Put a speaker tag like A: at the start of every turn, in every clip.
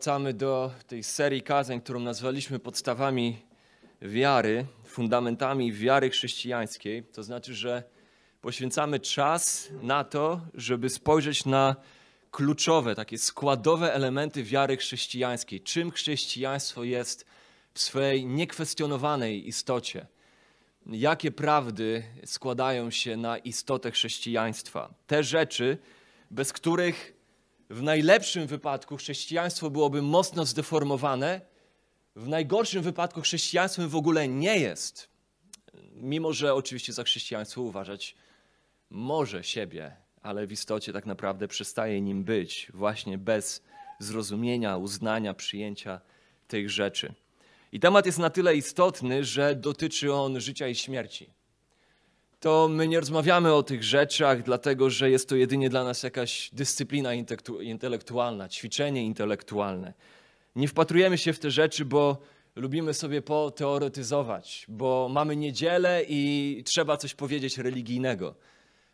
A: Wracamy do tej serii kazań, którą nazwaliśmy podstawami wiary, fundamentami wiary chrześcijańskiej. To znaczy, że poświęcamy czas na to, żeby spojrzeć na kluczowe, takie składowe elementy wiary chrześcijańskiej. Czym chrześcijaństwo jest w swojej niekwestionowanej istocie? Jakie prawdy składają się na istotę chrześcijaństwa? Te rzeczy, bez których w najlepszym wypadku chrześcijaństwo byłoby mocno zdeformowane, w najgorszym wypadku chrześcijaństwem w ogóle nie jest. Mimo, że oczywiście za chrześcijaństwo uważać może siebie, ale w istocie tak naprawdę przestaje nim być, właśnie bez zrozumienia, uznania, przyjęcia tych rzeczy. I temat jest na tyle istotny, że dotyczy on życia i śmierci to my nie rozmawiamy o tych rzeczach, dlatego że jest to jedynie dla nas jakaś dyscyplina intelektualna, ćwiczenie intelektualne. Nie wpatrujemy się w te rzeczy, bo lubimy sobie poteoretyzować, bo mamy niedzielę i trzeba coś powiedzieć religijnego.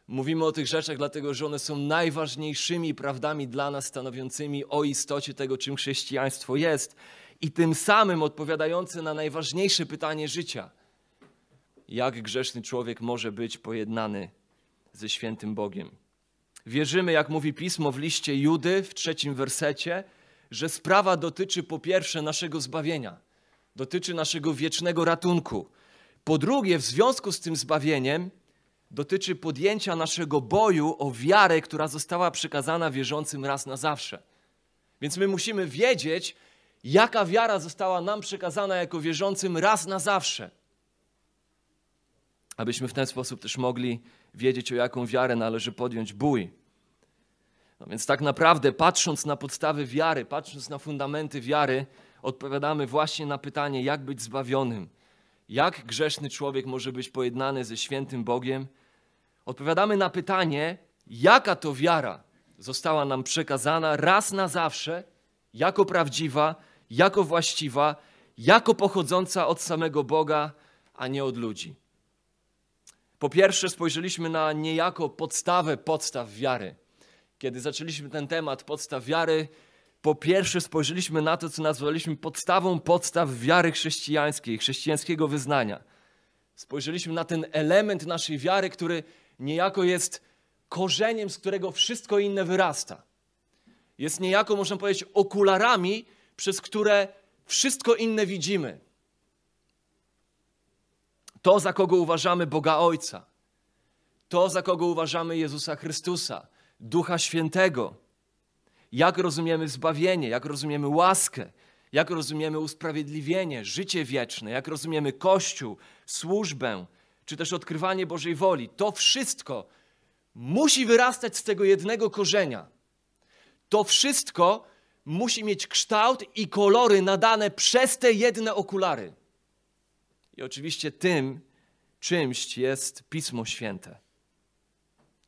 A: Mówimy o tych rzeczach, dlatego że one są najważniejszymi prawdami dla nas, stanowiącymi o istocie tego, czym chrześcijaństwo jest, i tym samym odpowiadające na najważniejsze pytanie życia – jak grzeszny człowiek może być pojednany ze świętym Bogiem. Wierzymy, jak mówi pismo w liście Judy w trzecim wersecie, że sprawa dotyczy po pierwsze naszego zbawienia, dotyczy naszego wiecznego ratunku. Po drugie, w związku z tym zbawieniem, dotyczy podjęcia naszego boju o wiarę, która została przekazana wierzącym raz na zawsze. Więc my musimy wiedzieć, jaka wiara została nam przekazana jako wierzącym raz na zawsze abyśmy w ten sposób też mogli wiedzieć, o jaką wiarę należy podjąć bój. No więc tak naprawdę, patrząc na podstawy wiary, patrząc na fundamenty wiary, odpowiadamy właśnie na pytanie, jak być zbawionym, jak grzeszny człowiek może być pojednany ze świętym Bogiem. Odpowiadamy na pytanie, jaka to wiara została nam przekazana raz na zawsze, jako prawdziwa, jako właściwa, jako pochodząca od samego Boga, a nie od ludzi. Po pierwsze, spojrzeliśmy na niejako podstawę podstaw wiary. Kiedy zaczęliśmy ten temat podstaw wiary, po pierwsze spojrzeliśmy na to, co nazwaliśmy podstawą podstaw wiary chrześcijańskiej, chrześcijańskiego wyznania. Spojrzeliśmy na ten element naszej wiary, który niejako jest korzeniem, z którego wszystko inne wyrasta. Jest niejako, można powiedzieć, okularami, przez które wszystko inne widzimy to, za kogo uważamy Boga Ojca, to, za kogo uważamy Jezusa Chrystusa, Ducha Świętego, jak rozumiemy zbawienie, jak rozumiemy łaskę, jak rozumiemy usprawiedliwienie, życie wieczne, jak rozumiemy Kościół, służbę, czy też odkrywanie Bożej woli. To wszystko musi wyrastać z tego jednego korzenia. To wszystko musi mieć kształt i kolory nadane przez te jedne okulary. I oczywiście tym czymś jest Pismo Święte.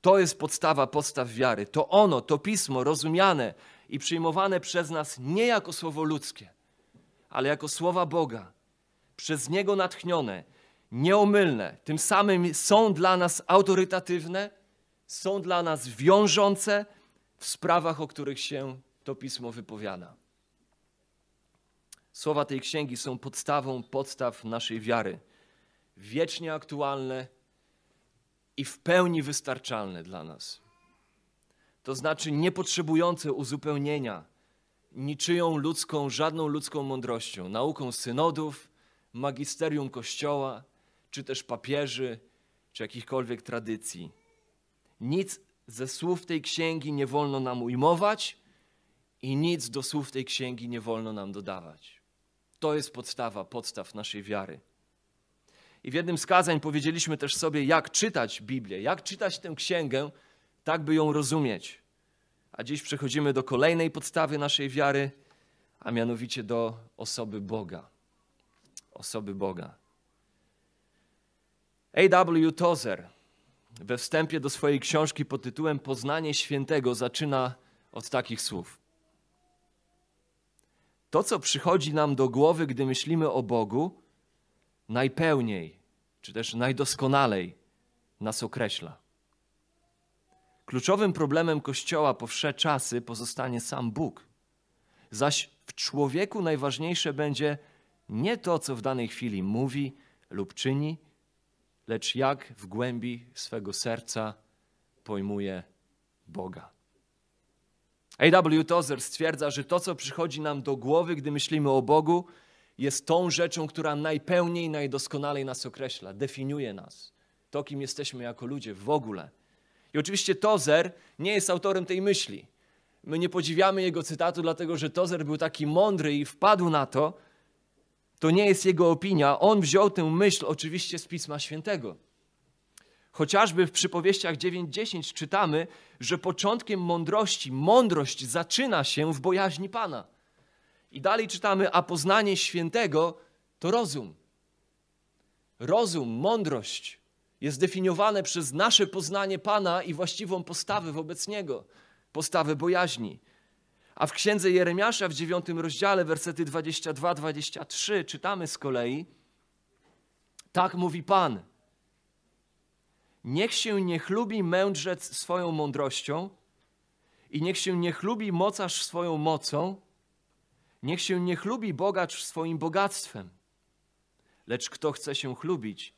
A: To jest podstawa podstaw wiary. To ono, to pismo rozumiane i przyjmowane przez nas nie jako słowo ludzkie, ale jako słowa Boga, przez Niego natchnione, nieomylne, tym samym są dla nas autorytatywne, są dla nas wiążące w sprawach, o których się to pismo wypowiada. Słowa tej księgi są podstawą podstaw naszej wiary. Wiecznie aktualne i w pełni wystarczalne dla nas. To znaczy niepotrzebujące uzupełnienia niczyją ludzką, żadną ludzką mądrością, nauką synodów, magisterium Kościoła, czy też papieży, czy jakichkolwiek tradycji. Nic ze słów tej księgi nie wolno nam ujmować i nic do słów tej księgi nie wolno nam dodawać. To jest podstawa podstaw naszej wiary. I w jednym z kazań powiedzieliśmy też sobie, jak czytać Biblię, jak czytać tę księgę, tak by ją rozumieć. A dziś przechodzimy do kolejnej podstawy naszej wiary, a mianowicie do osoby Boga. Osoby Boga. A.W. Tozer we wstępie do swojej książki pod tytułem Poznanie Świętego zaczyna od takich słów. To, co przychodzi nam do głowy, gdy myślimy o Bogu, najpełniej, czy też najdoskonalej nas określa. Kluczowym problemem Kościoła po wsze czasy pozostanie sam Bóg. Zaś W człowieku najważniejsze będzie nie to, co w danej chwili mówi lub czyni, lecz jak w głębi swego serca pojmuje Boga. A.W. Tozer stwierdza, że to, co przychodzi nam do głowy, gdy myślimy o Bogu, jest tą rzeczą, która najpełniej, najdoskonalej nas określa, definiuje nas. To, kim jesteśmy jako ludzie w ogóle. I oczywiście Tozer nie jest autorem tej myśli. My nie podziwiamy jego cytatu, dlatego że Tozer był taki mądry i wpadł na to. To nie jest jego opinia. On wziął tę myśl oczywiście z Pisma Świętego. Chociażby w przypowieściach 9:10 czytamy, że początkiem mądrości, mądrość zaczyna się w bojaźni Pana. I dalej czytamy, a poznanie świętego to rozum. Rozum, mądrość jest definiowane przez nasze poznanie Pana i właściwą postawę wobec Niego, postawę bojaźni. A w księdze Jeremiasza w dziewiątym rozdziale, wersety 22-23 czytamy z kolei, tak mówi Pan. Niech się nie chlubi mędrzec swoją mądrością i niech się nie chlubi mocarz swoją mocą, niech się nie chlubi bogacz swoim bogactwem. Lecz kto chce się chlubić,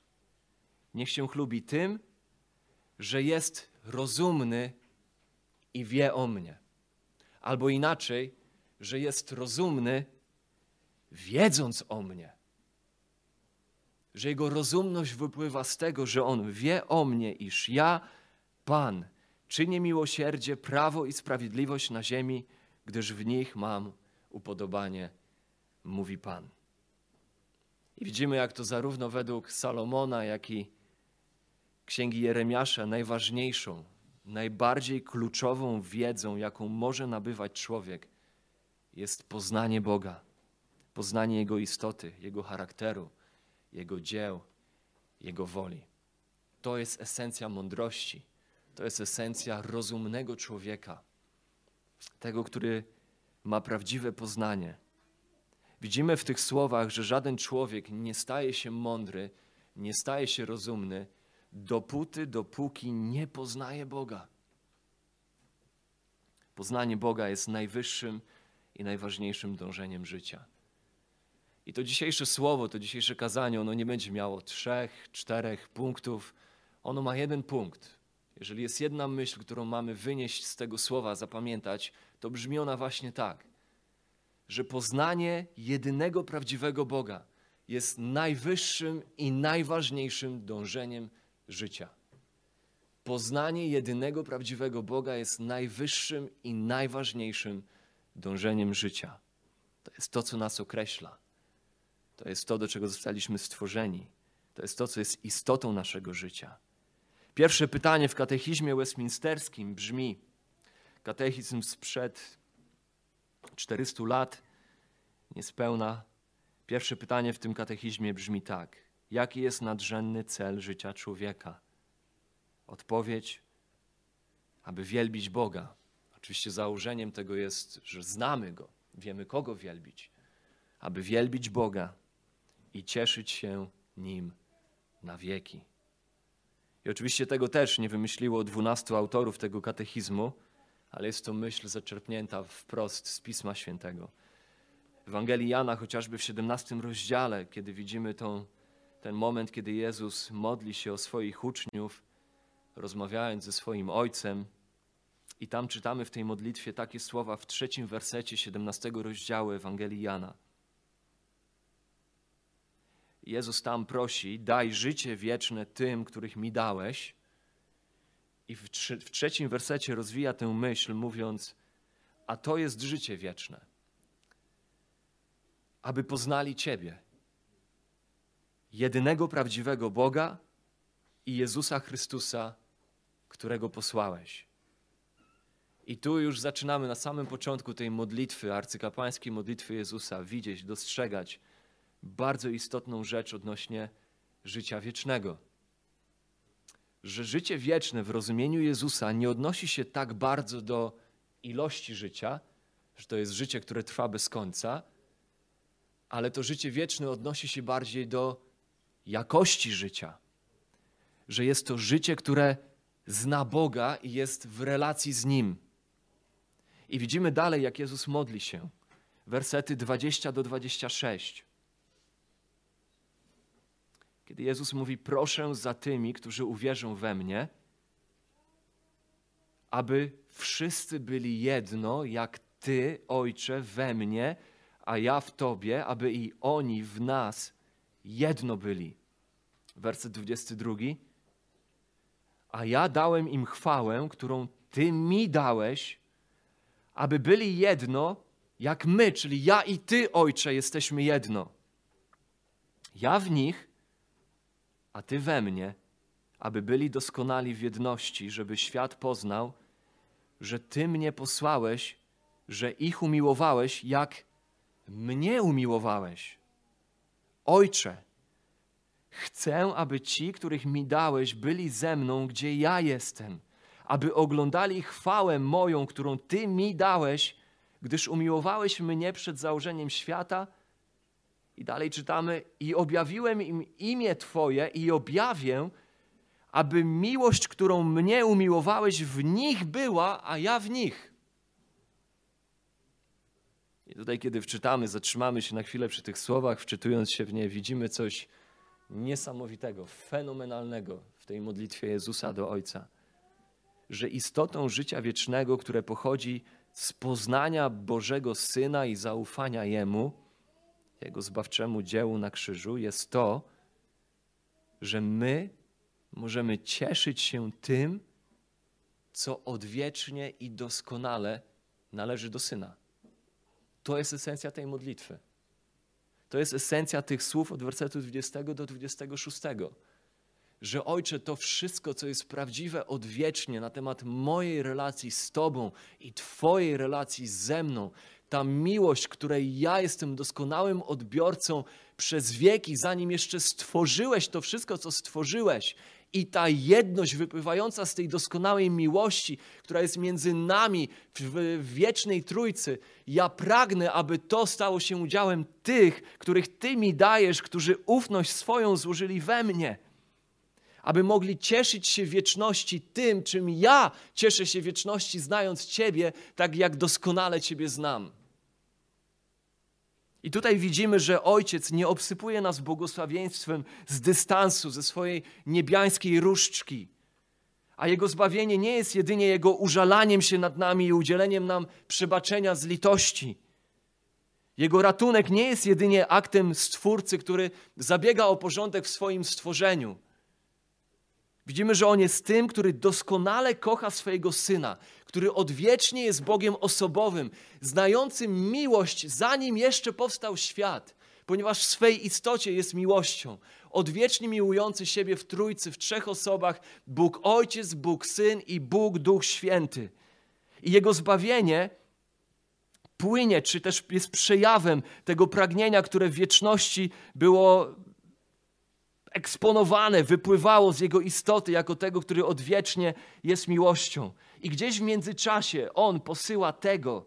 A: niech się chlubi tym, że jest rozumny i wie o mnie. Albo inaczej, że jest rozumny, wiedząc o mnie. Że jego rozumność wypływa z tego, że on wie o mnie, iż ja, Pan, czynię miłosierdzie, prawo i sprawiedliwość na ziemi, gdyż w nich mam upodobanie, mówi Pan. I widzimy, jak to zarówno według Salomona, jak i Księgi Jeremiasza najważniejszą, najbardziej kluczową wiedzą, jaką może nabywać człowiek, jest poznanie Boga, poznanie Jego istoty, Jego charakteru, Jego dzieł, Jego woli. To jest esencja mądrości, to jest esencja rozumnego człowieka, tego, który ma prawdziwe poznanie. Widzimy w tych słowach, że żaden człowiek nie staje się mądry, nie staje się rozumny, dopóty, dopóki nie poznaje Boga. Poznanie Boga jest najwyższym i najważniejszym dążeniem życia. I to dzisiejsze słowo, to dzisiejsze kazanie, ono nie będzie miało trzech, czterech punktów. Ono ma jeden punkt. Jeżeli jest jedna myśl, którą mamy wynieść z tego słowa, zapamiętać, to brzmi ona właśnie tak, że poznanie jedynego prawdziwego Boga jest najwyższym i najważniejszym dążeniem życia. Poznanie jedynego prawdziwego Boga jest najwyższym i najważniejszym dążeniem życia. To jest to, co nas określa. To jest to, do czego zostaliśmy stworzeni. To jest to, co jest istotą naszego życia. Pierwsze pytanie w katechizmie westminsterskim brzmi: katechizm sprzed 400 lat, niespełna. Pierwsze pytanie w tym katechizmie brzmi tak: Jaki jest nadrzędny cel życia człowieka? Odpowiedź, aby wielbić Boga. Oczywiście założeniem tego jest, że znamy Go, wiemy kogo wielbić. Aby wielbić Boga i cieszyć się Nim na wieki. I oczywiście tego też nie wymyśliło dwunastu autorów tego katechizmu, ale jest to myśl zaczerpnięta wprost z Pisma Świętego. W Ewangelii Jana, chociażby w 17 rozdziale, kiedy widzimy tą ten moment, kiedy Jezus modli się o swoich uczniów, rozmawiając ze swoim Ojcem. I tam czytamy w tej modlitwie takie słowa w trzecim wersecie 17 rozdziału Ewangelii Jana. Jezus tam prosi: Daj życie wieczne tym, których mi dałeś. I w, w trzecim wersecie rozwija tę myśl, mówiąc: A to jest życie wieczne, aby poznali Ciebie jedynego prawdziwego Boga i Jezusa Chrystusa, którego posłałeś. I tu już zaczynamy na samym początku tej modlitwy, arcykapłańskiej modlitwy Jezusa, widzieć, dostrzegać bardzo istotną rzecz odnośnie życia wiecznego. Że życie wieczne w rozumieniu Jezusa nie odnosi się tak bardzo do ilości życia, że to jest życie, które trwa bez końca, ale to życie wieczne odnosi się bardziej do jakości życia, że jest to życie, które zna Boga i jest w relacji z Nim. I widzimy dalej, jak Jezus modli się. wersety 20 do 26. Kiedy Jezus mówi: Proszę za tymi, którzy uwierzą we mnie, aby wszyscy byli jedno, jak Ty, Ojcze, we mnie, a ja w Tobie, aby i oni w nas jedno byli. Werset 22. A ja dałem im chwałę, którą Ty mi dałeś, aby byli jedno, jak my, czyli ja i Ty, Ojcze, jesteśmy jedno. Ja w nich, a Ty we mnie, aby byli doskonali w jedności, żeby świat poznał, że Ty mnie posłałeś, że ich umiłowałeś, jak mnie umiłowałeś. Ojcze, chcę, aby ci, których mi dałeś, byli ze mną, gdzie ja jestem, aby oglądali chwałę moją, którą Ty mi dałeś, gdyż umiłowałeś mnie przed założeniem świata. I dalej czytamy: I objawiłem im imię Twoje, i objawię, aby miłość, którą mnie umiłowałeś, w nich była, a ja w nich. I tutaj, kiedy wczytamy, zatrzymamy się na chwilę przy tych słowach, wczytując się w nie, widzimy coś niesamowitego, fenomenalnego w tej modlitwie Jezusa do Ojca. Że istotą życia wiecznego, które pochodzi z poznania Bożego Syna i zaufania Jemu, Jego zbawczemu dziełu na krzyżu, jest to, że my możemy cieszyć się tym, co odwiecznie i doskonale należy do Syna. To jest esencja tej modlitwy. To jest esencja tych słów od wersetu 20 do 26. Że Ojcze, to wszystko, co jest prawdziwe odwiecznie na temat mojej relacji z Tobą i Twojej relacji ze mną, ta miłość, której ja jestem doskonałym odbiorcą przez wieki, zanim jeszcze stworzyłeś to wszystko, co stworzyłeś, i ta jedność wypływająca z tej doskonałej miłości, która jest między nami w wiecznej Trójcy, ja pragnę, aby to stało się udziałem tych, których Ty mi dajesz, którzy ufność swoją złożyli we mnie. Aby mogli cieszyć się wieczności tym, czym ja cieszę się wieczności, znając Ciebie, tak jak doskonale Ciebie znam. I tutaj widzimy, że Ojciec nie obsypuje nas błogosławieństwem z dystansu, ze swojej niebiańskiej różdżki. A Jego zbawienie nie jest jedynie Jego użalaniem się nad nami i udzieleniem nam przebaczenia z litości. Jego ratunek nie jest jedynie aktem Stwórcy, który zabiega o porządek w swoim stworzeniu – Widzimy, że On jest tym, który doskonale kocha swojego Syna, który odwiecznie jest Bogiem osobowym, znającym miłość, zanim jeszcze powstał świat, ponieważ w swej istocie jest miłością. Odwiecznie miłujący siebie w Trójcy, w trzech osobach, Bóg Ojciec, Bóg Syn i Bóg Duch Święty. I Jego zbawienie płynie, czy też jest przejawem tego pragnienia, które w wieczności było eksponowane, wypływało z jego istoty jako tego, który odwiecznie jest miłością. I gdzieś w międzyczasie on posyła tego,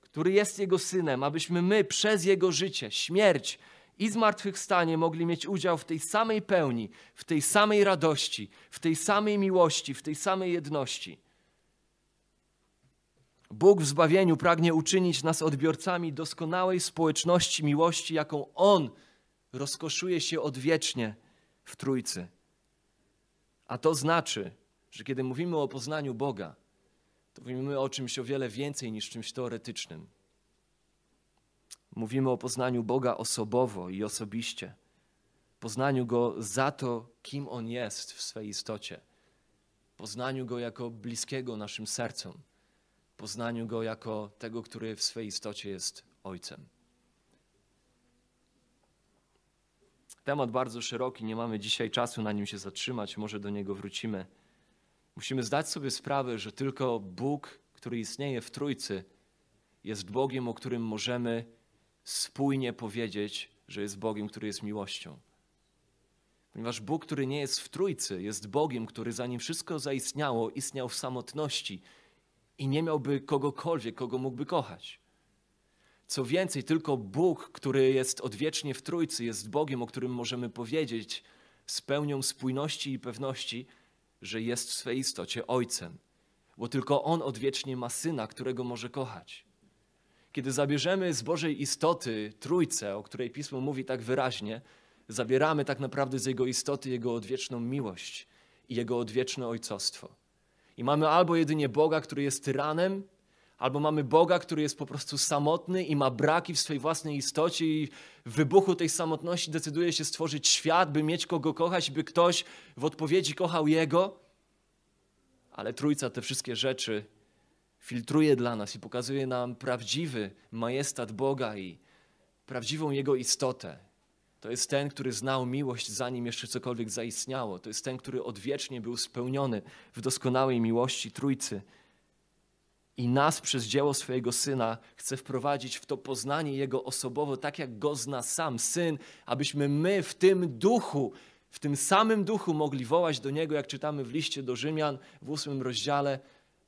A: który jest jego synem, abyśmy my przez jego życie, śmierć i zmartwychwstanie mogli mieć udział w tej samej pełni, w tej samej radości, w tej samej miłości, w tej samej jedności. Bóg w zbawieniu pragnie uczynić nas odbiorcami doskonałej społeczności miłości, jaką On rozkoszuje się odwiecznie w Trójcy. A to znaczy, że kiedy mówimy o poznaniu Boga, to mówimy o czymś o wiele więcej niż czymś teoretycznym. Mówimy o poznaniu Boga osobowo i osobiście. Poznaniu Go za to, kim On jest w swej istocie. Poznaniu Go jako bliskiego naszym sercom. Poznaniu Go jako tego, który w swej istocie jest Ojcem. Temat bardzo szeroki, nie mamy dzisiaj czasu na nim się zatrzymać, może do niego wrócimy. Musimy zdać sobie sprawę, że tylko Bóg, który istnieje w Trójcy, jest Bogiem, o którym możemy spójnie powiedzieć, że jest Bogiem, który jest miłością. Ponieważ Bóg, który nie jest w Trójcy, jest Bogiem, który zanim wszystko zaistniało, istniał w samotności i nie miałby kogokolwiek, kogo mógłby kochać. Co więcej, tylko Bóg, który jest odwiecznie w Trójcy, jest Bogiem, o którym możemy powiedzieć z pełnią spójności i pewności, że jest w swej istocie Ojcem. Bo tylko On odwiecznie ma Syna, którego może kochać. Kiedy zabierzemy z Bożej istoty Trójcę, o której Pismo mówi tak wyraźnie, zabieramy tak naprawdę z Jego istoty Jego odwieczną miłość i Jego odwieczne ojcostwo. I mamy albo jedynie Boga, który jest tyranem, albo mamy Boga, który jest po prostu samotny i ma braki w swojej własnej istocie i w wybuchu tej samotności decyduje się stworzyć świat, by mieć kogo kochać, by ktoś w odpowiedzi kochał Jego. Ale Trójca te wszystkie rzeczy filtruje dla nas i pokazuje nam prawdziwy majestat Boga i prawdziwą Jego istotę. To jest ten, który znał miłość, zanim jeszcze cokolwiek zaistniało. To jest ten, który odwiecznie był spełniony w doskonałej miłości Trójcy. I nas przez dzieło swojego Syna chce wprowadzić w to poznanie Jego osobowo, tak jak Go zna sam Syn, abyśmy my w tym duchu, w tym samym duchu mogli wołać do Niego, jak czytamy w liście do Rzymian w ósmym rozdziale,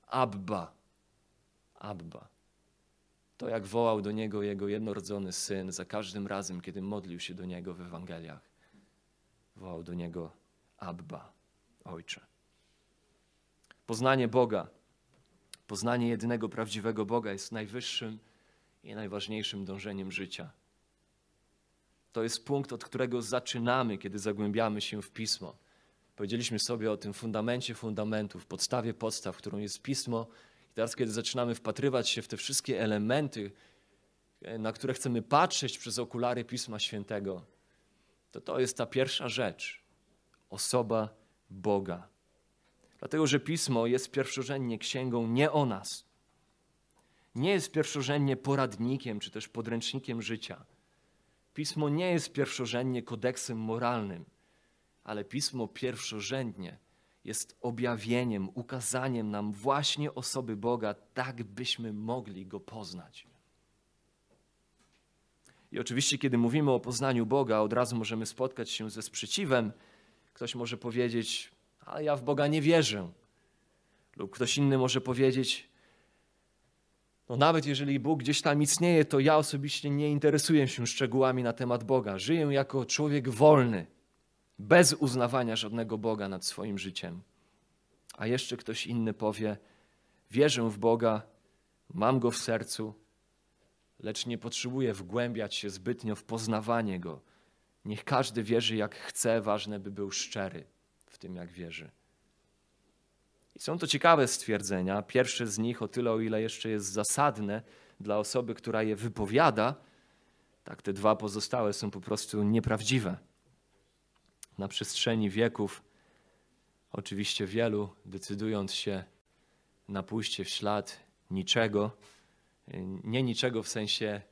A: Abba, Abba. To jak wołał do Niego Jego jednorodzony Syn za każdym razem, kiedy modlił się do Niego w Ewangeliach. Wołał do Niego Abba, Ojcze. Poznanie Boga Poznanie jedynego prawdziwego Boga jest najwyższym i najważniejszym dążeniem życia. To jest punkt, od którego zaczynamy, kiedy zagłębiamy się w Pismo. Powiedzieliśmy sobie o tym fundamencie fundamentów, podstawie podstaw, którą jest Pismo. I teraz, kiedy zaczynamy wpatrywać się w te wszystkie elementy, na które chcemy patrzeć przez okulary Pisma Świętego, to to jest ta pierwsza rzecz osoba Boga. Dlatego, że Pismo jest pierwszorzędnie księgą nie o nas. Nie jest pierwszorzędnie poradnikiem czy też podręcznikiem życia. Pismo nie jest pierwszorzędnie kodeksem moralnym, ale Pismo pierwszorzędnie jest objawieniem, ukazaniem nam właśnie osoby Boga, tak byśmy mogli Go poznać. I oczywiście, kiedy mówimy o poznaniu Boga, od razu możemy spotkać się ze sprzeciwem. Ktoś może powiedzieć, ale ja w Boga nie wierzę. Lub ktoś inny może powiedzieć, no nawet jeżeli Bóg gdzieś tam istnieje, to ja osobiście nie interesuję się szczegółami na temat Boga. Żyję jako człowiek wolny, bez uznawania żadnego Boga nad swoim życiem. A jeszcze ktoś inny powie, wierzę w Boga, mam Go w sercu, lecz nie potrzebuję wgłębiać się zbytnio w poznawanie Go. Niech każdy wierzy jak chce, ważne by był szczery w tym, jak wierzy. I są to ciekawe stwierdzenia. Pierwsze z nich, o tyle, o ile jeszcze jest zasadne dla osoby, która je wypowiada, tak te dwa pozostałe są po prostu nieprawdziwe. Na przestrzeni wieków, oczywiście wielu, decydując się na pójście w ślad niczego, nie niczego w sensie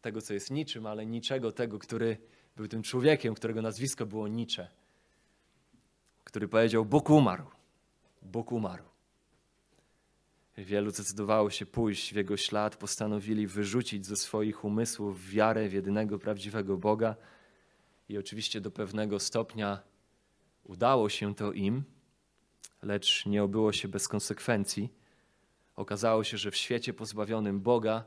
A: tego, co jest niczym, ale niczego tego, który był tym człowiekiem, którego nazwisko było Nicze który powiedział: Bóg umarł. Bóg umarł. Wielu zdecydowało się pójść w jego ślad, postanowili wyrzucić ze swoich umysłów wiarę w jedynego prawdziwego Boga. I oczywiście do pewnego stopnia udało się to im, lecz nie obyło się bez konsekwencji. Okazało się, że w świecie pozbawionym Boga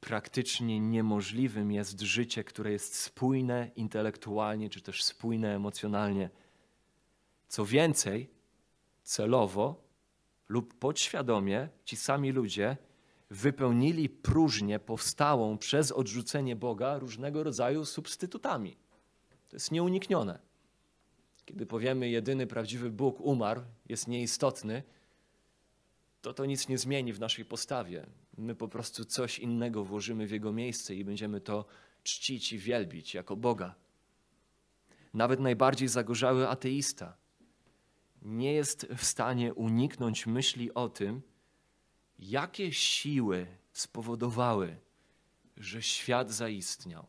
A: praktycznie niemożliwym jest życie, które jest spójne intelektualnie czy też spójne emocjonalnie co więcej, celowo lub podświadomie ci sami ludzie wypełnili próżnię powstałą przez odrzucenie Boga różnego rodzaju substytutami. To jest nieuniknione. Kiedy powiemy, jedyny prawdziwy Bóg umarł, jest nieistotny, to to nic nie zmieni w naszej postawie. My po prostu coś innego włożymy w Jego miejsce i będziemy to czcić i wielbić jako Boga. Nawet najbardziej zagorzały ateista nie jest w stanie uniknąć myśli o tym, jakie siły spowodowały, że świat zaistniał.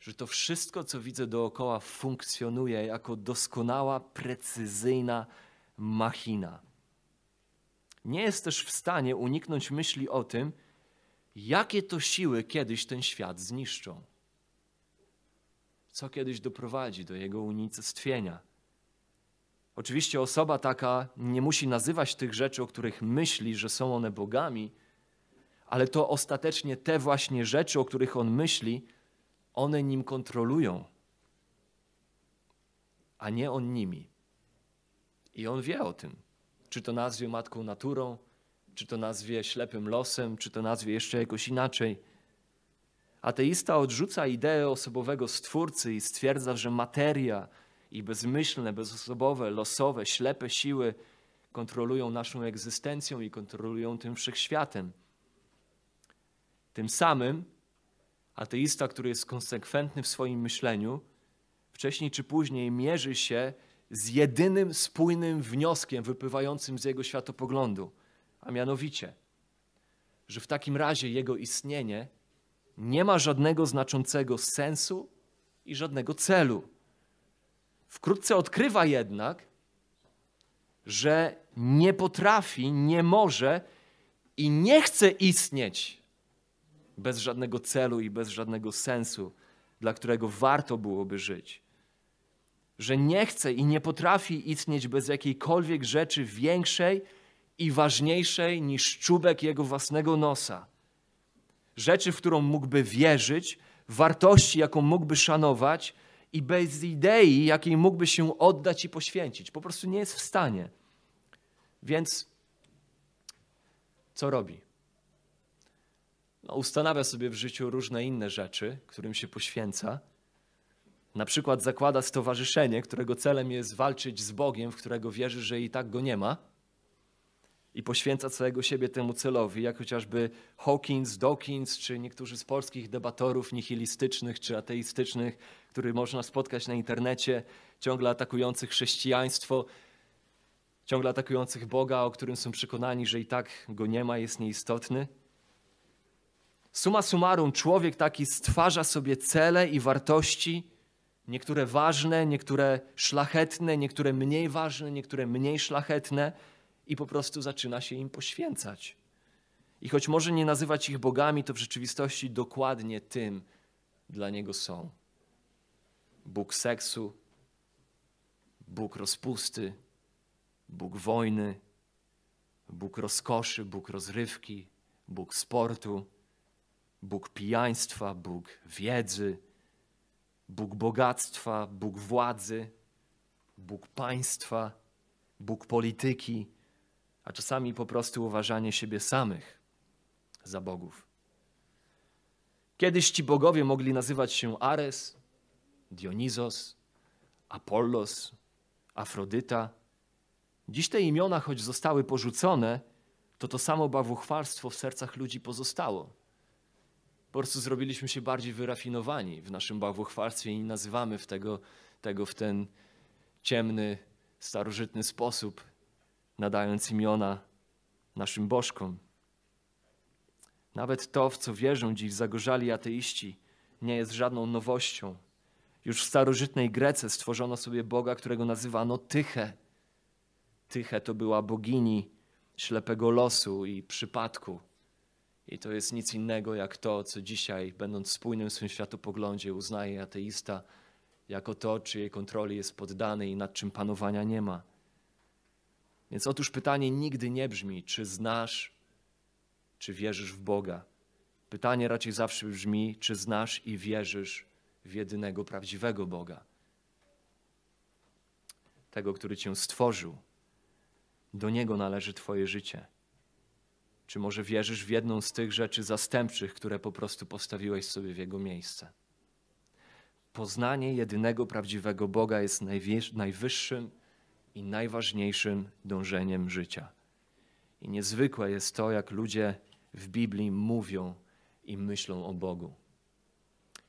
A: Że to wszystko, co widzę dookoła, funkcjonuje jako doskonała, precyzyjna machina. Nie jest też w stanie uniknąć myśli o tym, jakie to siły kiedyś ten świat zniszczą. Co kiedyś doprowadzi do jego unicestwienia Oczywiście osoba taka nie musi nazywać tych rzeczy, o których myśli, że są one bogami, ale to ostatecznie te właśnie rzeczy, o których on myśli, one nim kontrolują, a nie on nimi. I on wie o tym. Czy to nazwie matką naturą, czy to nazwie ślepym losem, czy to nazwie jeszcze jakoś inaczej. Ateista odrzuca ideę osobowego stwórcy i stwierdza, że materia i bezmyślne, bezosobowe, losowe, ślepe siły kontrolują naszą egzystencją i kontrolują tym wszechświatem. Tym samym ateista, który jest konsekwentny w swoim myśleniu, wcześniej czy później mierzy się z jedynym spójnym wnioskiem wypływającym z jego światopoglądu, a mianowicie, że w takim razie jego istnienie nie ma żadnego znaczącego sensu i żadnego celu. Wkrótce odkrywa jednak, że nie potrafi, nie może i nie chce istnieć bez żadnego celu i bez żadnego sensu, dla którego warto byłoby żyć. Że nie chce i nie potrafi istnieć bez jakiejkolwiek rzeczy większej i ważniejszej niż czubek jego własnego nosa. Rzeczy, w którą mógłby wierzyć, wartości, jaką mógłby szanować i bez idei, jakiej mógłby się oddać i poświęcić. Po prostu nie jest w stanie. Więc co robi? No, ustanawia sobie w życiu różne inne rzeczy, którym się poświęca. Na przykład zakłada stowarzyszenie, którego celem jest walczyć z Bogiem, w którego wierzy, że i tak go nie ma. I poświęca całego siebie temu celowi, jak chociażby Hawkins, Dawkins, czy niektórzy z polskich debatorów nihilistycznych czy ateistycznych, których można spotkać na internecie, ciągle atakujących chrześcijaństwo, ciągle atakujących Boga, o którym są przekonani, że i tak go nie ma, jest nieistotny. Suma summarum, człowiek taki stwarza sobie cele i wartości, niektóre ważne, niektóre szlachetne, niektóre mniej ważne, niektóre mniej szlachetne, i po prostu zaczyna się im poświęcać. I choć może nie nazywać ich bogami, to w rzeczywistości dokładnie tym dla niego są. Bóg seksu, Bóg rozpusty, Bóg wojny, Bóg rozkoszy, Bóg rozrywki, Bóg sportu, Bóg pijaństwa, Bóg wiedzy, Bóg bogactwa, Bóg władzy, Bóg państwa, Bóg polityki, a czasami po prostu uważanie siebie samych za bogów. Kiedyś ci bogowie mogli nazywać się Ares, Dionizos, Apollos, Afrodyta. Dziś te imiona, choć zostały porzucone, to to samo bawuchwalstwo w sercach ludzi pozostało. Po prostu zrobiliśmy się bardziej wyrafinowani w naszym bawuchwalstwie i nazywamy w tego, tego w ten ciemny, starożytny sposób, nadając imiona naszym bożkom. Nawet to, w co wierzą dziś zagorzali ateiści, nie jest żadną nowością. Już w starożytnej Grece stworzono sobie Boga, którego nazywano Tyche. Tyche to była bogini ślepego losu i przypadku. I to jest nic innego jak to, co dzisiaj, będąc spójnym w swym światopoglądzie, uznaje ateista jako to, czyjej kontroli jest poddany i nad czym panowania nie ma. Więc otóż pytanie nigdy nie brzmi, czy znasz, czy wierzysz w Boga. Pytanie raczej zawsze brzmi, czy znasz i wierzysz w jedynego prawdziwego Boga. Tego, który Cię stworzył. Do Niego należy Twoje życie. Czy może wierzysz w jedną z tych rzeczy zastępczych, które po prostu postawiłeś sobie w Jego miejsce? Poznanie jedynego prawdziwego Boga jest najwyższym i najważniejszym dążeniem życia. I niezwykłe jest to, jak ludzie w Biblii mówią i myślą o Bogu.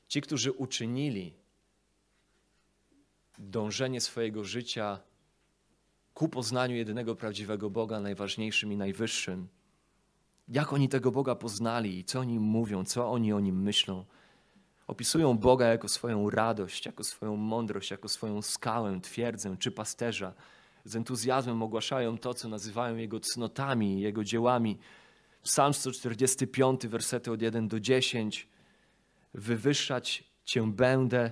A: Ci, którzy uczynili dążenie swojego życia ku poznaniu jedynego prawdziwego Boga, najważniejszym i najwyższym, jak oni tego Boga poznali i co oni mówią, co oni o nim myślą. Opisują Boga jako swoją radość, jako swoją mądrość, jako swoją skałę, twierdzę czy pasterza. Z entuzjazmem ogłaszają to, co nazywają Jego cnotami, Jego dziełami. Psalm 145, wersety od 1 do 10. Wywyższać Cię będę,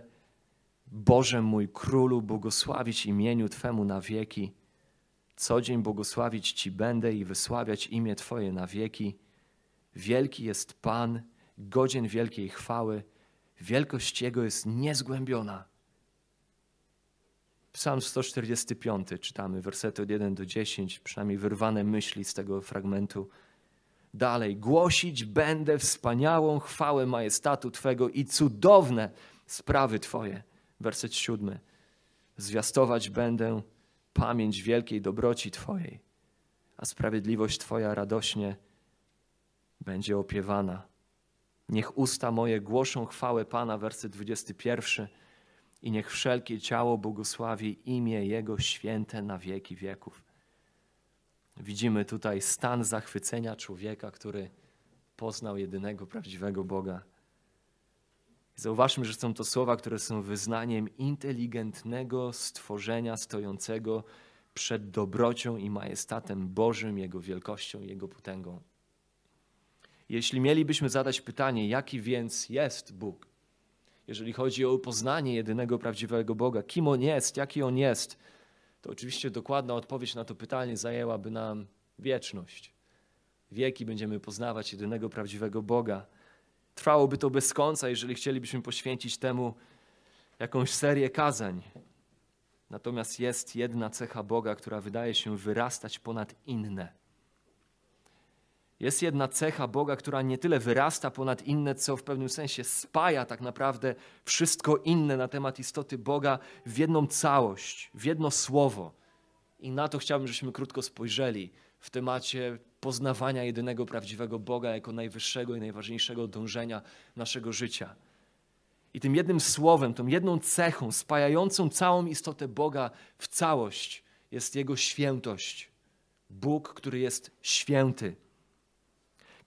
A: Boże mój Królu, błogosławić imieniu Twemu na wieki. Co dzień błogosławić Ci będę i wysławiać imię Twoje na wieki. Wielki jest Pan, godzien wielkiej chwały, wielkość Jego jest niezgłębiona. Psalm 145, czytamy wersety od 1 do 10, przynajmniej wyrwane myśli z tego fragmentu dalej. Głosić będę wspaniałą chwałę majestatu Twego i cudowne sprawy Twoje. Werset siódmy. Zwiastować będę pamięć wielkiej dobroci Twojej, a sprawiedliwość Twoja radośnie będzie opiewana. Niech usta moje głoszą chwałę Pana, werset 21. I niech wszelkie ciało błogosławi imię Jego święte na wieki wieków. Widzimy tutaj stan zachwycenia człowieka, który poznał jedynego prawdziwego Boga. Zauważmy, że są to słowa, które są wyznaniem inteligentnego stworzenia stojącego przed dobrocią i majestatem Bożym, Jego wielkością Jego potęgą. Jeśli mielibyśmy zadać pytanie, jaki więc jest Bóg, jeżeli chodzi o poznanie jedynego prawdziwego Boga, kim On jest, jaki On jest, to oczywiście dokładna odpowiedź na to pytanie zajęłaby nam wieczność. Wieki będziemy poznawać jedynego prawdziwego Boga. Trwałoby to bez końca, jeżeli chcielibyśmy poświęcić temu jakąś serię kazań. Natomiast jest jedna cecha Boga, która wydaje się wyrastać ponad inne. Jest jedna cecha Boga, która nie tyle wyrasta ponad inne, co w pewnym sensie spaja tak naprawdę wszystko inne na temat istoty Boga w jedną całość, w jedno słowo. I na to chciałbym, żebyśmy krótko spojrzeli w temacie poznawania jedynego prawdziwego Boga jako najwyższego i najważniejszego dążenia naszego życia. I tym jednym słowem, tą jedną cechą spajającą całą istotę Boga w całość jest Jego świętość. Bóg, który jest święty.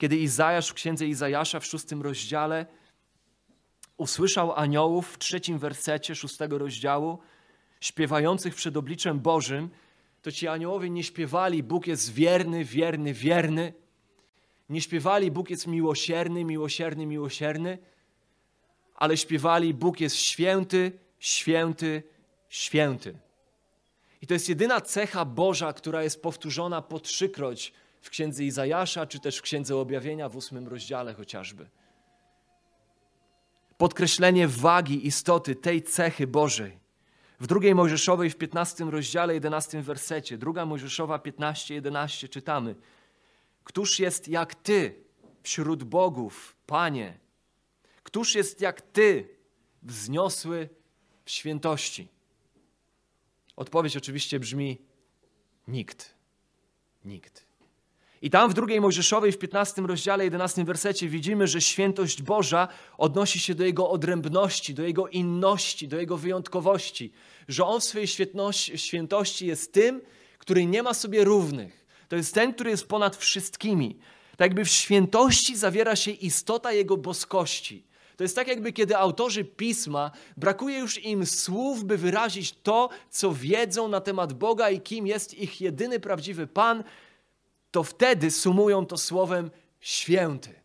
A: Kiedy Izajasz w księdze Izajasza w szóstym rozdziale usłyszał aniołów w trzecim wersecie szóstego rozdziału, śpiewających przed obliczem Bożym, to ci aniołowie nie śpiewali Bóg jest wierny, wierny, wierny. Nie śpiewali Bóg jest miłosierny, miłosierny, miłosierny, ale śpiewali Bóg jest święty, święty, święty. I to jest jedyna cecha Boża, która jest powtórzona po trzykroć w księdze Izajasza, czy też w księdze Objawienia w ósmym rozdziale chociażby. Podkreślenie wagi istoty tej cechy Bożej. W drugiej Mojżeszowej w 15 rozdziale, 11 wersecie, druga Mojżeszowa 15, 11 czytamy: Któż jest jak Ty wśród bogów, Panie? Któż jest jak Ty wzniosły w świętości? Odpowiedź oczywiście brzmi: nikt. Nikt. I tam w drugiej Mojżeszowej w 15 rozdziale 11 wersecie widzimy, że świętość Boża odnosi się do Jego odrębności, do Jego inności, do Jego wyjątkowości. Że On w swojej świętości jest tym, który nie ma sobie równych. To jest ten, który jest ponad wszystkimi. Tak jakby w świętości zawiera się istota Jego boskości. To jest tak, jakby kiedy autorzy pisma brakuje już im słów, by wyrazić to, co wiedzą na temat Boga i kim jest ich jedyny prawdziwy Pan, to wtedy sumują to słowem święty.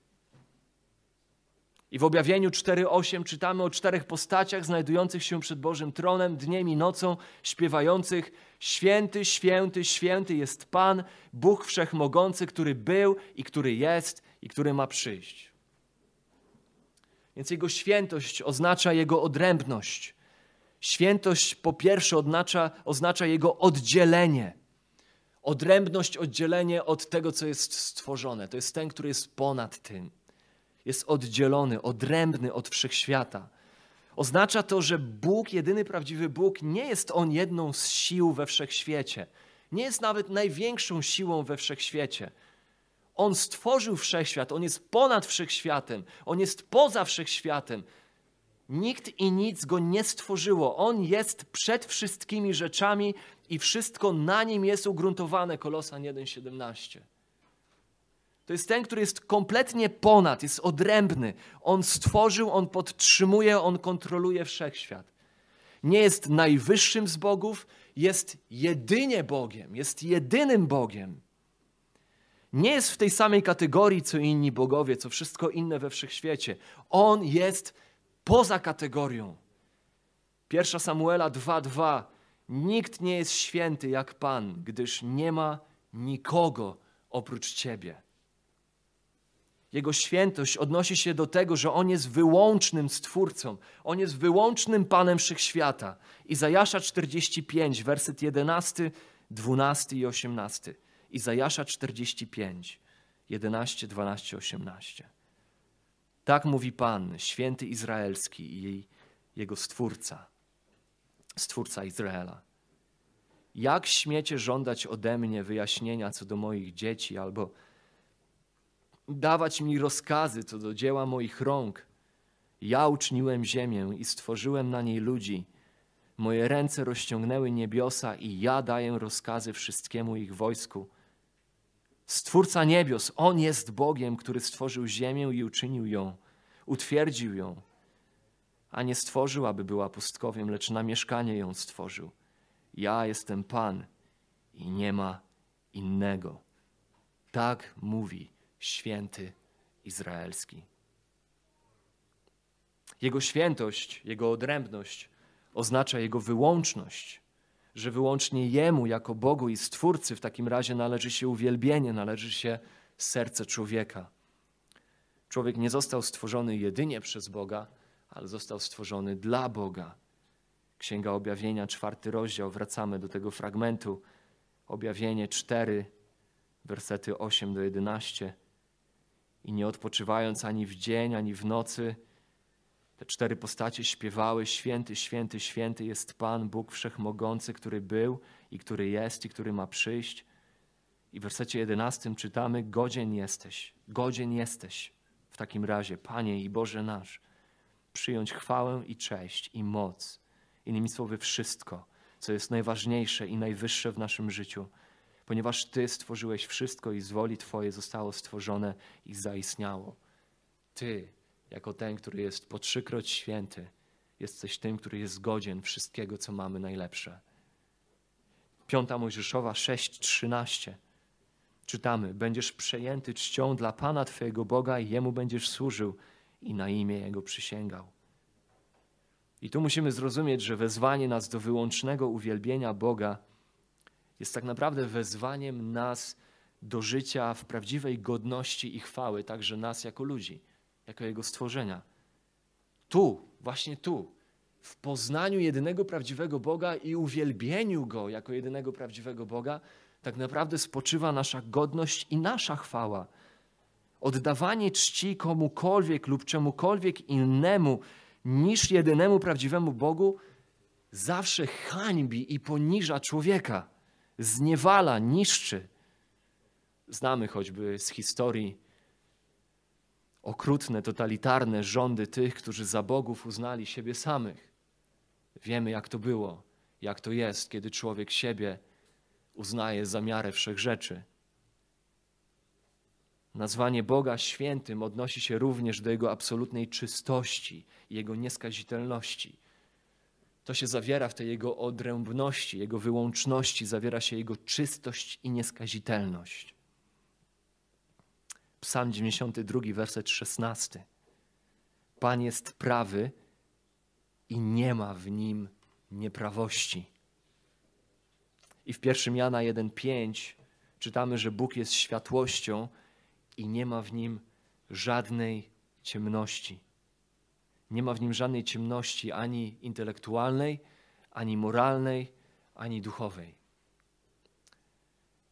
A: I w objawieniu 4:8 czytamy o czterech postaciach znajdujących się przed Bożym tronem dniem i nocą, śpiewających: Święty, święty, święty jest Pan, Bóg wszechmogący, który był i który jest i który ma przyjść. Więc Jego świętość oznacza Jego odrębność. Świętość po pierwsze oznacza, oznacza Jego oddzielenie odrębność, oddzielenie od tego, co jest stworzone. To jest ten, który jest ponad tym. Jest oddzielony, odrębny od wszechświata. Oznacza to, że Bóg, jedyny prawdziwy Bóg, nie jest On jedną z sił we wszechświecie. Nie jest nawet największą siłą we wszechświecie. On stworzył wszechświat, On jest ponad wszechświatem, On jest poza wszechświatem. Nikt i nic go nie stworzyło. On jest przed wszystkimi rzeczami i wszystko na nim jest ugruntowane. Kolosan 1,17. To jest ten, który jest kompletnie ponad, jest odrębny. On stworzył, on podtrzymuje, on kontroluje wszechświat. Nie jest najwyższym z bogów, jest jedynie Bogiem, jest jedynym Bogiem. Nie jest w tej samej kategorii co inni bogowie, co wszystko inne we wszechświecie. On jest poza kategorią. Pierwsza Samuela 2:2 Nikt nie jest święty jak Pan, gdyż nie ma nikogo oprócz Ciebie. Jego świętość odnosi się do tego, że On jest wyłącznym Stwórcą. On jest wyłącznym Panem Wszechświata. Izajasza 45, werset 11, 12 i 18. Izajasza 45, 11, 12, 18. Tak mówi Pan, święty Izraelski i jego stwórca, stwórca Izraela. Jak śmiecie żądać ode mnie wyjaśnienia co do moich dzieci, albo dawać mi rozkazy co do dzieła moich rąk? Ja uczyniłem ziemię i stworzyłem na niej ludzi. Moje ręce rozciągnęły niebiosa i ja daję rozkazy wszystkiemu ich wojsku. Stwórca niebios, On jest Bogiem, który stworzył ziemię i uczynił ją, utwierdził ją, a nie stworzył, aby była pustkowiem, lecz na mieszkanie ją stworzył. Ja jestem Pan i nie ma innego. Tak mówi święty Izraelski. Jego świętość, jego odrębność oznacza jego wyłączność, że wyłącznie Jemu jako Bogu i Stwórcy w takim razie należy się uwielbienie, należy się serce człowieka. Człowiek nie został stworzony jedynie przez Boga, ale został stworzony dla Boga. Księga Objawienia, czwarty rozdział, wracamy do tego fragmentu. Objawienie 4, wersety 8 do 11. I nie odpoczywając ani w dzień, ani w nocy, te cztery postacie śpiewały: Święty, święty, święty jest Pan, Bóg Wszechmogący, który był i który jest i który ma przyjść. I w wersecie 11 czytamy: Godzien jesteś, godzien jesteś w takim razie, Panie i Boże nasz, przyjąć chwałę i cześć i moc, innymi słowy, wszystko, co jest najważniejsze i najwyższe w naszym życiu, ponieważ Ty stworzyłeś wszystko i z woli Twojej zostało stworzone i zaistniało. Ty, jako ten, który jest po trzykroć święty, jesteś tym, który jest godzien wszystkiego, co mamy najlepsze. Piąta Mojżeszowa 6:13. Czytamy: Będziesz przejęty czcią dla Pana Twojego Boga i Jemu będziesz służył i na imię Jego przysięgał. I tu musimy zrozumieć, że wezwanie nas do wyłącznego uwielbienia Boga jest tak naprawdę wezwaniem nas do życia w prawdziwej godności i chwały, także nas jako ludzi jako Jego stworzenia. Tu, właśnie tu, w poznaniu jedynego prawdziwego Boga i uwielbieniu Go jako jedynego prawdziwego Boga, tak naprawdę spoczywa nasza godność i nasza chwała. Oddawanie czci komukolwiek lub czemukolwiek innemu niż jedynemu prawdziwemu Bogu zawsze hańbi i poniża człowieka, zniewala, niszczy. Znamy choćby z historii okrutne, totalitarne rządy tych, którzy za bogów uznali siebie samych. Wiemy, jak to było, jak to jest, kiedy człowiek siebie uznaje za miarę wszech rzeczy. Nazwanie Boga świętym odnosi się również do Jego absolutnej czystości i Jego nieskazitelności. To się zawiera w tej Jego odrębności, Jego wyłączności, zawiera się Jego czystość i nieskazitelność. Psalm 92, werset 16. Pan jest prawy i nie ma w nim nieprawości. I w 1 Jana 1,5 czytamy, że Bóg jest światłością i nie ma w nim żadnej ciemności. Nie ma w nim żadnej ciemności ani intelektualnej, ani moralnej, ani duchowej.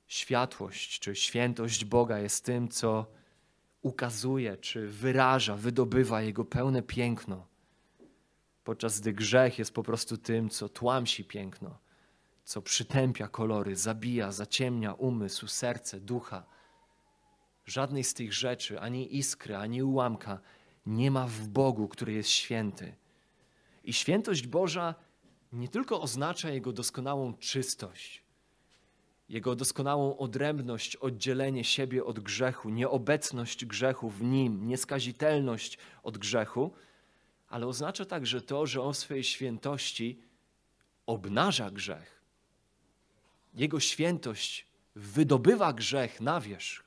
A: Światłość czy świętość Boga jest tym, co ukazuje, czy wyraża, wydobywa Jego pełne piękno, podczas gdy grzech jest po prostu tym, co tłamsi piękno, co przytępia kolory, zabija, zaciemnia umysł, serce, ducha. Żadnej z tych rzeczy, ani iskry, ani ułamka nie ma w Bogu, który jest święty. I świętość Boża nie tylko oznacza Jego doskonałą czystość, jego doskonałą odrębność, oddzielenie siebie od grzechu, nieobecność grzechu w nim, nieskazitelność od grzechu, ale oznacza także to, że on w swojej świętości obnaża grzech. Jego świętość wydobywa grzech na wierzch.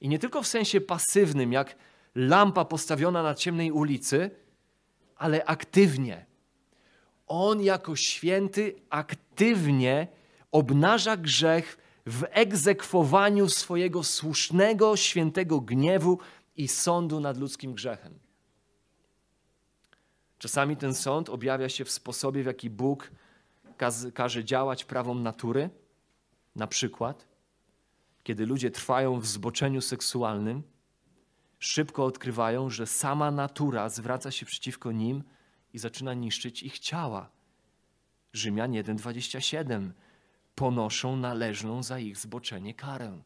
A: I nie tylko w sensie pasywnym, jak lampa postawiona na ciemnej ulicy, ale aktywnie. On jako święty aktywnie obnaża grzech w egzekwowaniu swojego słusznego, świętego gniewu i sądu nad ludzkim grzechem. Czasami ten sąd objawia się w sposobie, w jaki Bóg każe działać prawom natury, na przykład. kiedy ludzie trwają w zboczeniu seksualnym, szybko odkrywają, że sama natura zwraca się przeciwko nim i zaczyna niszczyć ich ciała. Rzymian 1:27 ponoszą należną za ich zboczenie karę.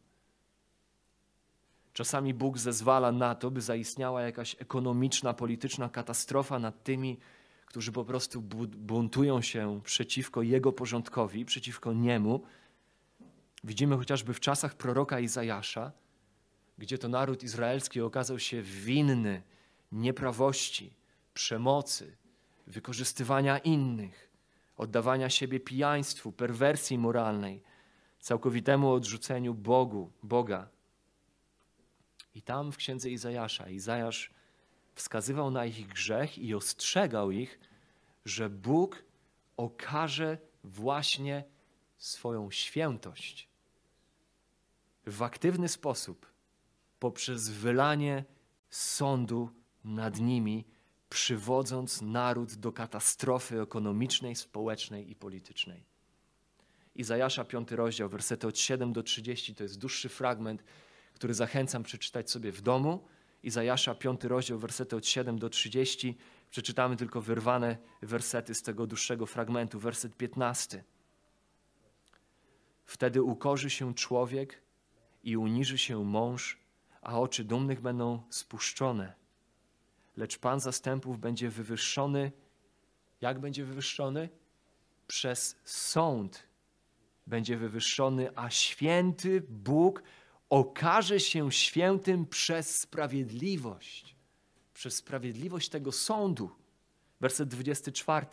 A: Czasami Bóg zezwala na to, by zaistniała jakaś ekonomiczna, polityczna katastrofa nad tymi, którzy po prostu buntują się przeciwko Jego porządkowi, przeciwko Niemu. Widzimy chociażby w czasach proroka Izajasza, gdzie to naród izraelski okazał się winny nieprawości, przemocy, wykorzystywania innych, oddawania siebie pijaństwu, perwersji moralnej, całkowitemu odrzuceniu Bogu, Boga. I tam w księdze Izajasza, Izajasz wskazywał na ich grzech i ostrzegał ich, że Bóg okaże właśnie swoją świętość w aktywny sposób poprzez wylanie sądu nad nimi, przywodząc naród do katastrofy ekonomicznej, społecznej i politycznej. Izajasza 5 rozdział, wersety od 7 do 30, to jest dłuższy fragment, który zachęcam przeczytać sobie w domu. Izajasza 5 rozdział, wersety od 7 do 30. Przeczytamy tylko wyrwane wersety z tego dłuższego fragmentu. Werset 15. Wtedy ukorzy się człowiek i uniży się mąż, a oczy dumnych będą spuszczone. Lecz Pan zastępów będzie wywyższony. Jak będzie wywyższony? Przez sąd będzie wywyższony, a święty Bóg okaże się świętym przez sprawiedliwość. Przez sprawiedliwość tego sądu. Werset 24.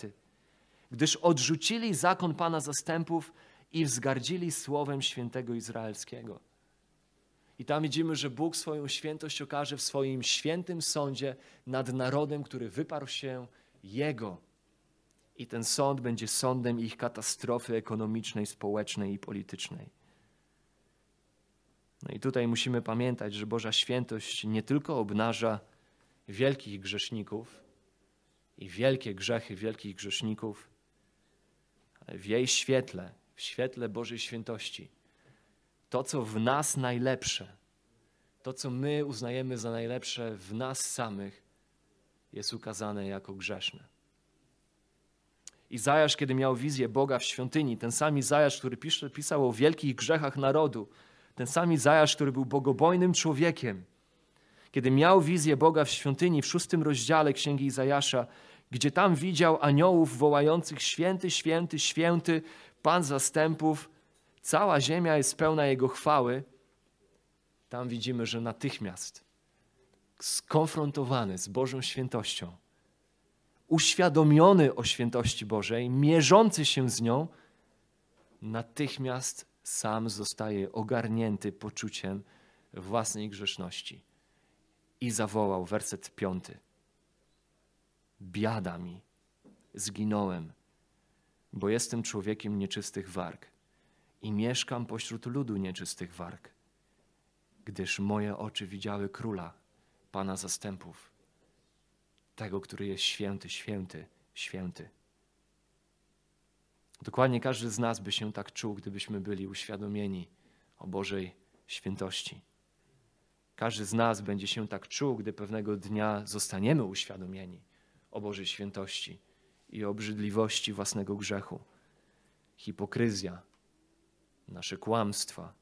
A: Gdyż odrzucili zakon Pana zastępów i wzgardzili słowem świętego Izraelskiego. I tam widzimy, że Bóg swoją świętość okaże w swoim świętym sądzie nad narodem, który wyparł się Jego. I ten sąd będzie sądem ich katastrofy ekonomicznej, społecznej i politycznej. No i tutaj musimy pamiętać, że Boża świętość nie tylko obnaża wielkich grzeszników i wielkie grzechy wielkich grzeszników, ale w jej świetle, w świetle Bożej świętości, to, co w nas najlepsze, to, co my uznajemy za najlepsze w nas samych, jest ukazane jako grzeszne. Izajasz, kiedy miał wizję Boga w świątyni, ten sam Izajasz, który pisał o wielkich grzechach narodu, ten sam Izajasz, który był bogobojnym człowiekiem, kiedy miał wizję Boga w świątyni w szóstym rozdziale Księgi Izajasza, gdzie tam widział aniołów wołających święty, święty, święty, Pan zastępów, cała ziemia jest pełna Jego chwały, tam widzimy, że natychmiast skonfrontowany z Bożą świętością, uświadomiony o świętości Bożej, mierzący się z nią, natychmiast sam zostaje ogarnięty poczuciem własnej grzeszności. I zawołał werset piąty. Biada mi, zginąłem, bo jestem człowiekiem nieczystych warg i mieszkam pośród ludu nieczystych warg, gdyż moje oczy widziały króla, Pana zastępów, tego, który jest święty, święty, święty. Dokładnie każdy z nas by się tak czuł, gdybyśmy byli uświadomieni o Bożej świętości. Każdy z nas będzie się tak czuł, gdy pewnego dnia zostaniemy uświadomieni o Bożej świętości i obrzydliwości własnego grzechu. Hipokryzja, nasze kłamstwa,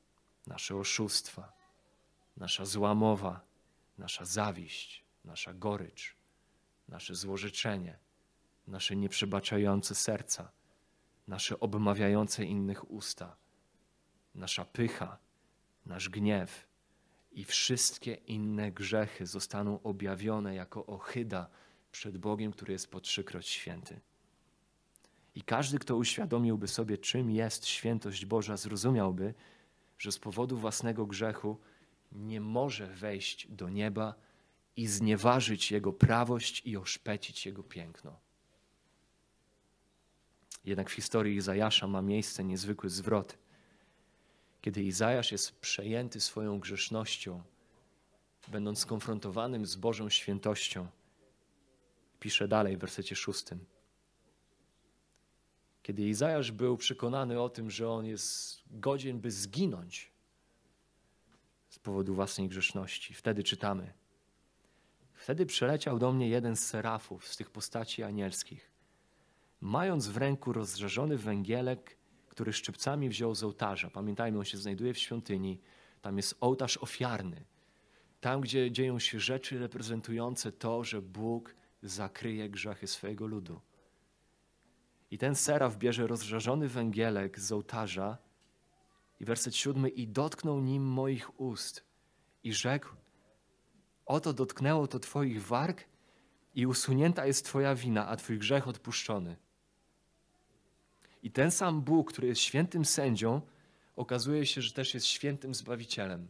A: nasze oszustwa, nasza złamowa, nasza zawiść, nasza gorycz, nasze złożyczenie, nasze nieprzebaczające serca nasze obmawiające innych usta, nasza pycha, nasz gniew i wszystkie inne grzechy zostaną objawione jako ohyda przed Bogiem, który jest po trzykroć święty. I każdy, kto uświadomiłby sobie, czym jest świętość Boża, zrozumiałby, że z powodu własnego grzechu nie może wejść do nieba i znieważyć Jego prawość i oszpecić Jego piękno. Jednak w historii Izajasza ma miejsce niezwykły zwrot. Kiedy Izajasz jest przejęty swoją grzesznością, będąc skonfrontowanym z Bożą świętością, pisze dalej w wersecie szóstym. Kiedy Izajasz był przekonany o tym, że on jest godzien, by zginąć, z powodu własnej grzeszności. Wtedy czytamy. Wtedy przeleciał do mnie jeden z serafów z tych postaci anielskich, mając w ręku rozżarzony węgielek, który szczypcami wziął z ołtarza. Pamiętajmy, on się znajduje w świątyni. Tam jest ołtarz ofiarny. Tam, gdzie dzieją się rzeczy reprezentujące to, że Bóg zakryje grzechy swojego ludu. I ten seraf bierze rozżarzony węgielek z ołtarza i werset siódmy i dotknął nim moich ust i rzekł oto dotknęło to twoich warg i usunięta jest twoja wina, a twój grzech odpuszczony. I ten sam Bóg, który jest świętym sędzią, okazuje się, że też jest świętym zbawicielem.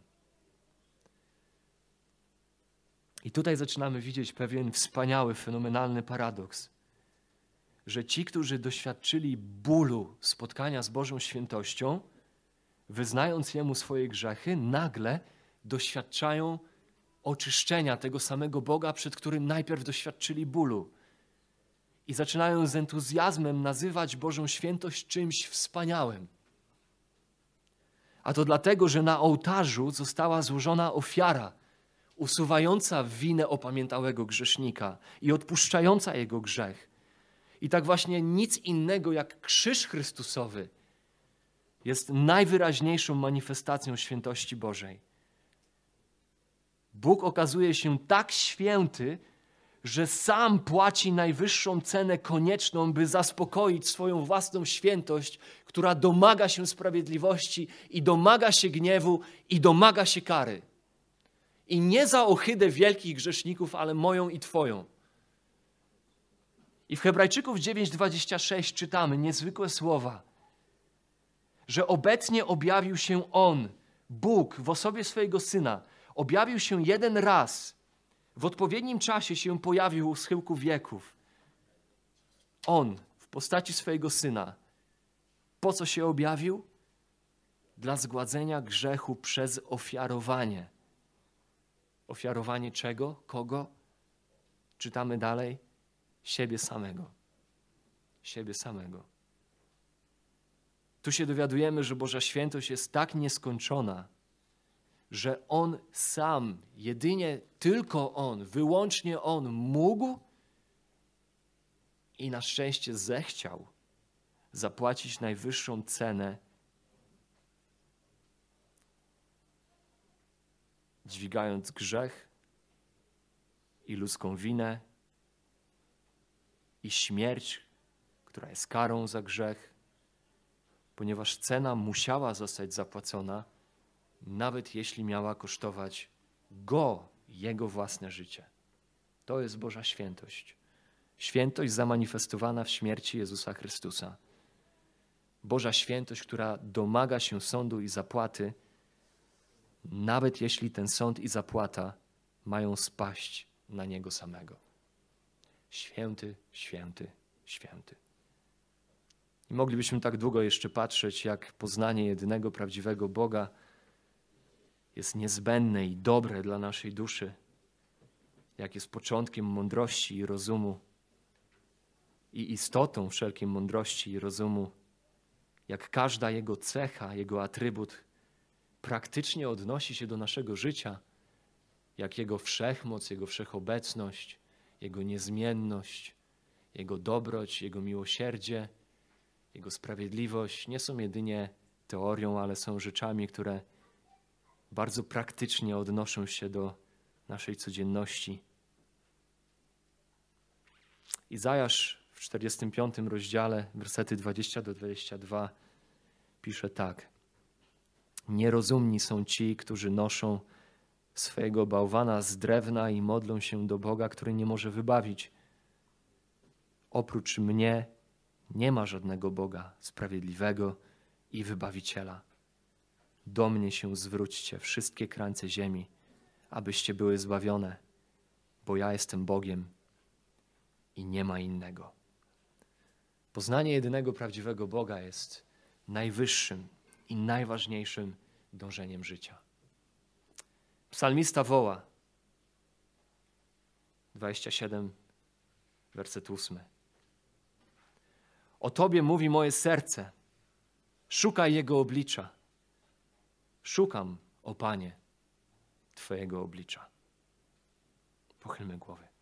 A: I tutaj zaczynamy widzieć pewien wspaniały, fenomenalny paradoks, że ci, którzy doświadczyli bólu spotkania z Bożą świętością, wyznając Jemu swoje grzechy, nagle doświadczają oczyszczenia tego samego Boga, przed którym najpierw doświadczyli bólu. I zaczynają z entuzjazmem nazywać Bożą świętość czymś wspaniałym. A to dlatego, że na ołtarzu została złożona ofiara usuwająca winę opamiętałego grzesznika i odpuszczająca jego grzech. I tak właśnie nic innego jak krzyż Chrystusowy jest najwyraźniejszą manifestacją świętości Bożej. Bóg okazuje się tak święty, że sam płaci najwyższą cenę konieczną, by zaspokoić swoją własną świętość, która domaga się sprawiedliwości i domaga się gniewu i domaga się kary. I nie za ohydę wielkich grzeszników, ale moją i Twoją. I w Hebrajczyków 9:26 czytamy niezwykłe słowa, że obecnie objawił się On, Bóg w osobie swojego Syna, objawił się jeden raz, w odpowiednim czasie się pojawił u schyłku wieków. On w postaci swojego Syna. Po co się objawił? Dla zgładzenia grzechu przez ofiarowanie. Ofiarowanie czego? Kogo? Czytamy dalej. Siebie samego. Siebie samego. Tu się dowiadujemy, że Boża świętość jest tak nieskończona, że On sam, jedynie tylko On, wyłącznie On mógł i na szczęście zechciał zapłacić najwyższą cenę, dźwigając grzech i ludzką winę i śmierć, która jest karą za grzech, ponieważ cena musiała zostać zapłacona nawet jeśli miała kosztować go, jego własne życie. To jest Boża świętość. Świętość zamanifestowana w śmierci Jezusa Chrystusa. Boża świętość, która domaga się sądu i zapłaty, nawet jeśli ten sąd i zapłata mają spaść na Niego samego. Święty, święty, święty. I moglibyśmy tak długo jeszcze patrzeć, jak poznanie jedynego prawdziwego Boga jest niezbędne i dobre dla naszej duszy, jak jest początkiem mądrości i rozumu i istotą wszelkiej mądrości i rozumu, jak każda jego cecha, jego atrybut praktycznie odnosi się do naszego życia, jak jego wszechmoc, jego wszechobecność, jego niezmienność, jego dobroć, jego miłosierdzie, jego sprawiedliwość nie są jedynie teorią, ale są rzeczami, które bardzo praktycznie odnoszą się do naszej codzienności. Izajasz w 45 rozdziale, wersety 20 do 22 pisze tak. Nierozumni są ci, którzy noszą swojego bałwana z drewna i modlą się do Boga, który nie może wybawić. Oprócz mnie nie ma żadnego Boga sprawiedliwego i wybawiciela. Do mnie się zwróćcie, wszystkie krańce ziemi, abyście były zbawione, bo ja jestem Bogiem i nie ma innego. Poznanie jedynego prawdziwego Boga jest najwyższym i najważniejszym dążeniem życia. Psalmista woła 27, werset 8. O Tobie mówi moje serce, szukaj Jego oblicza. Szukam, o Panie, Twojego oblicza. Pochylmy głowy.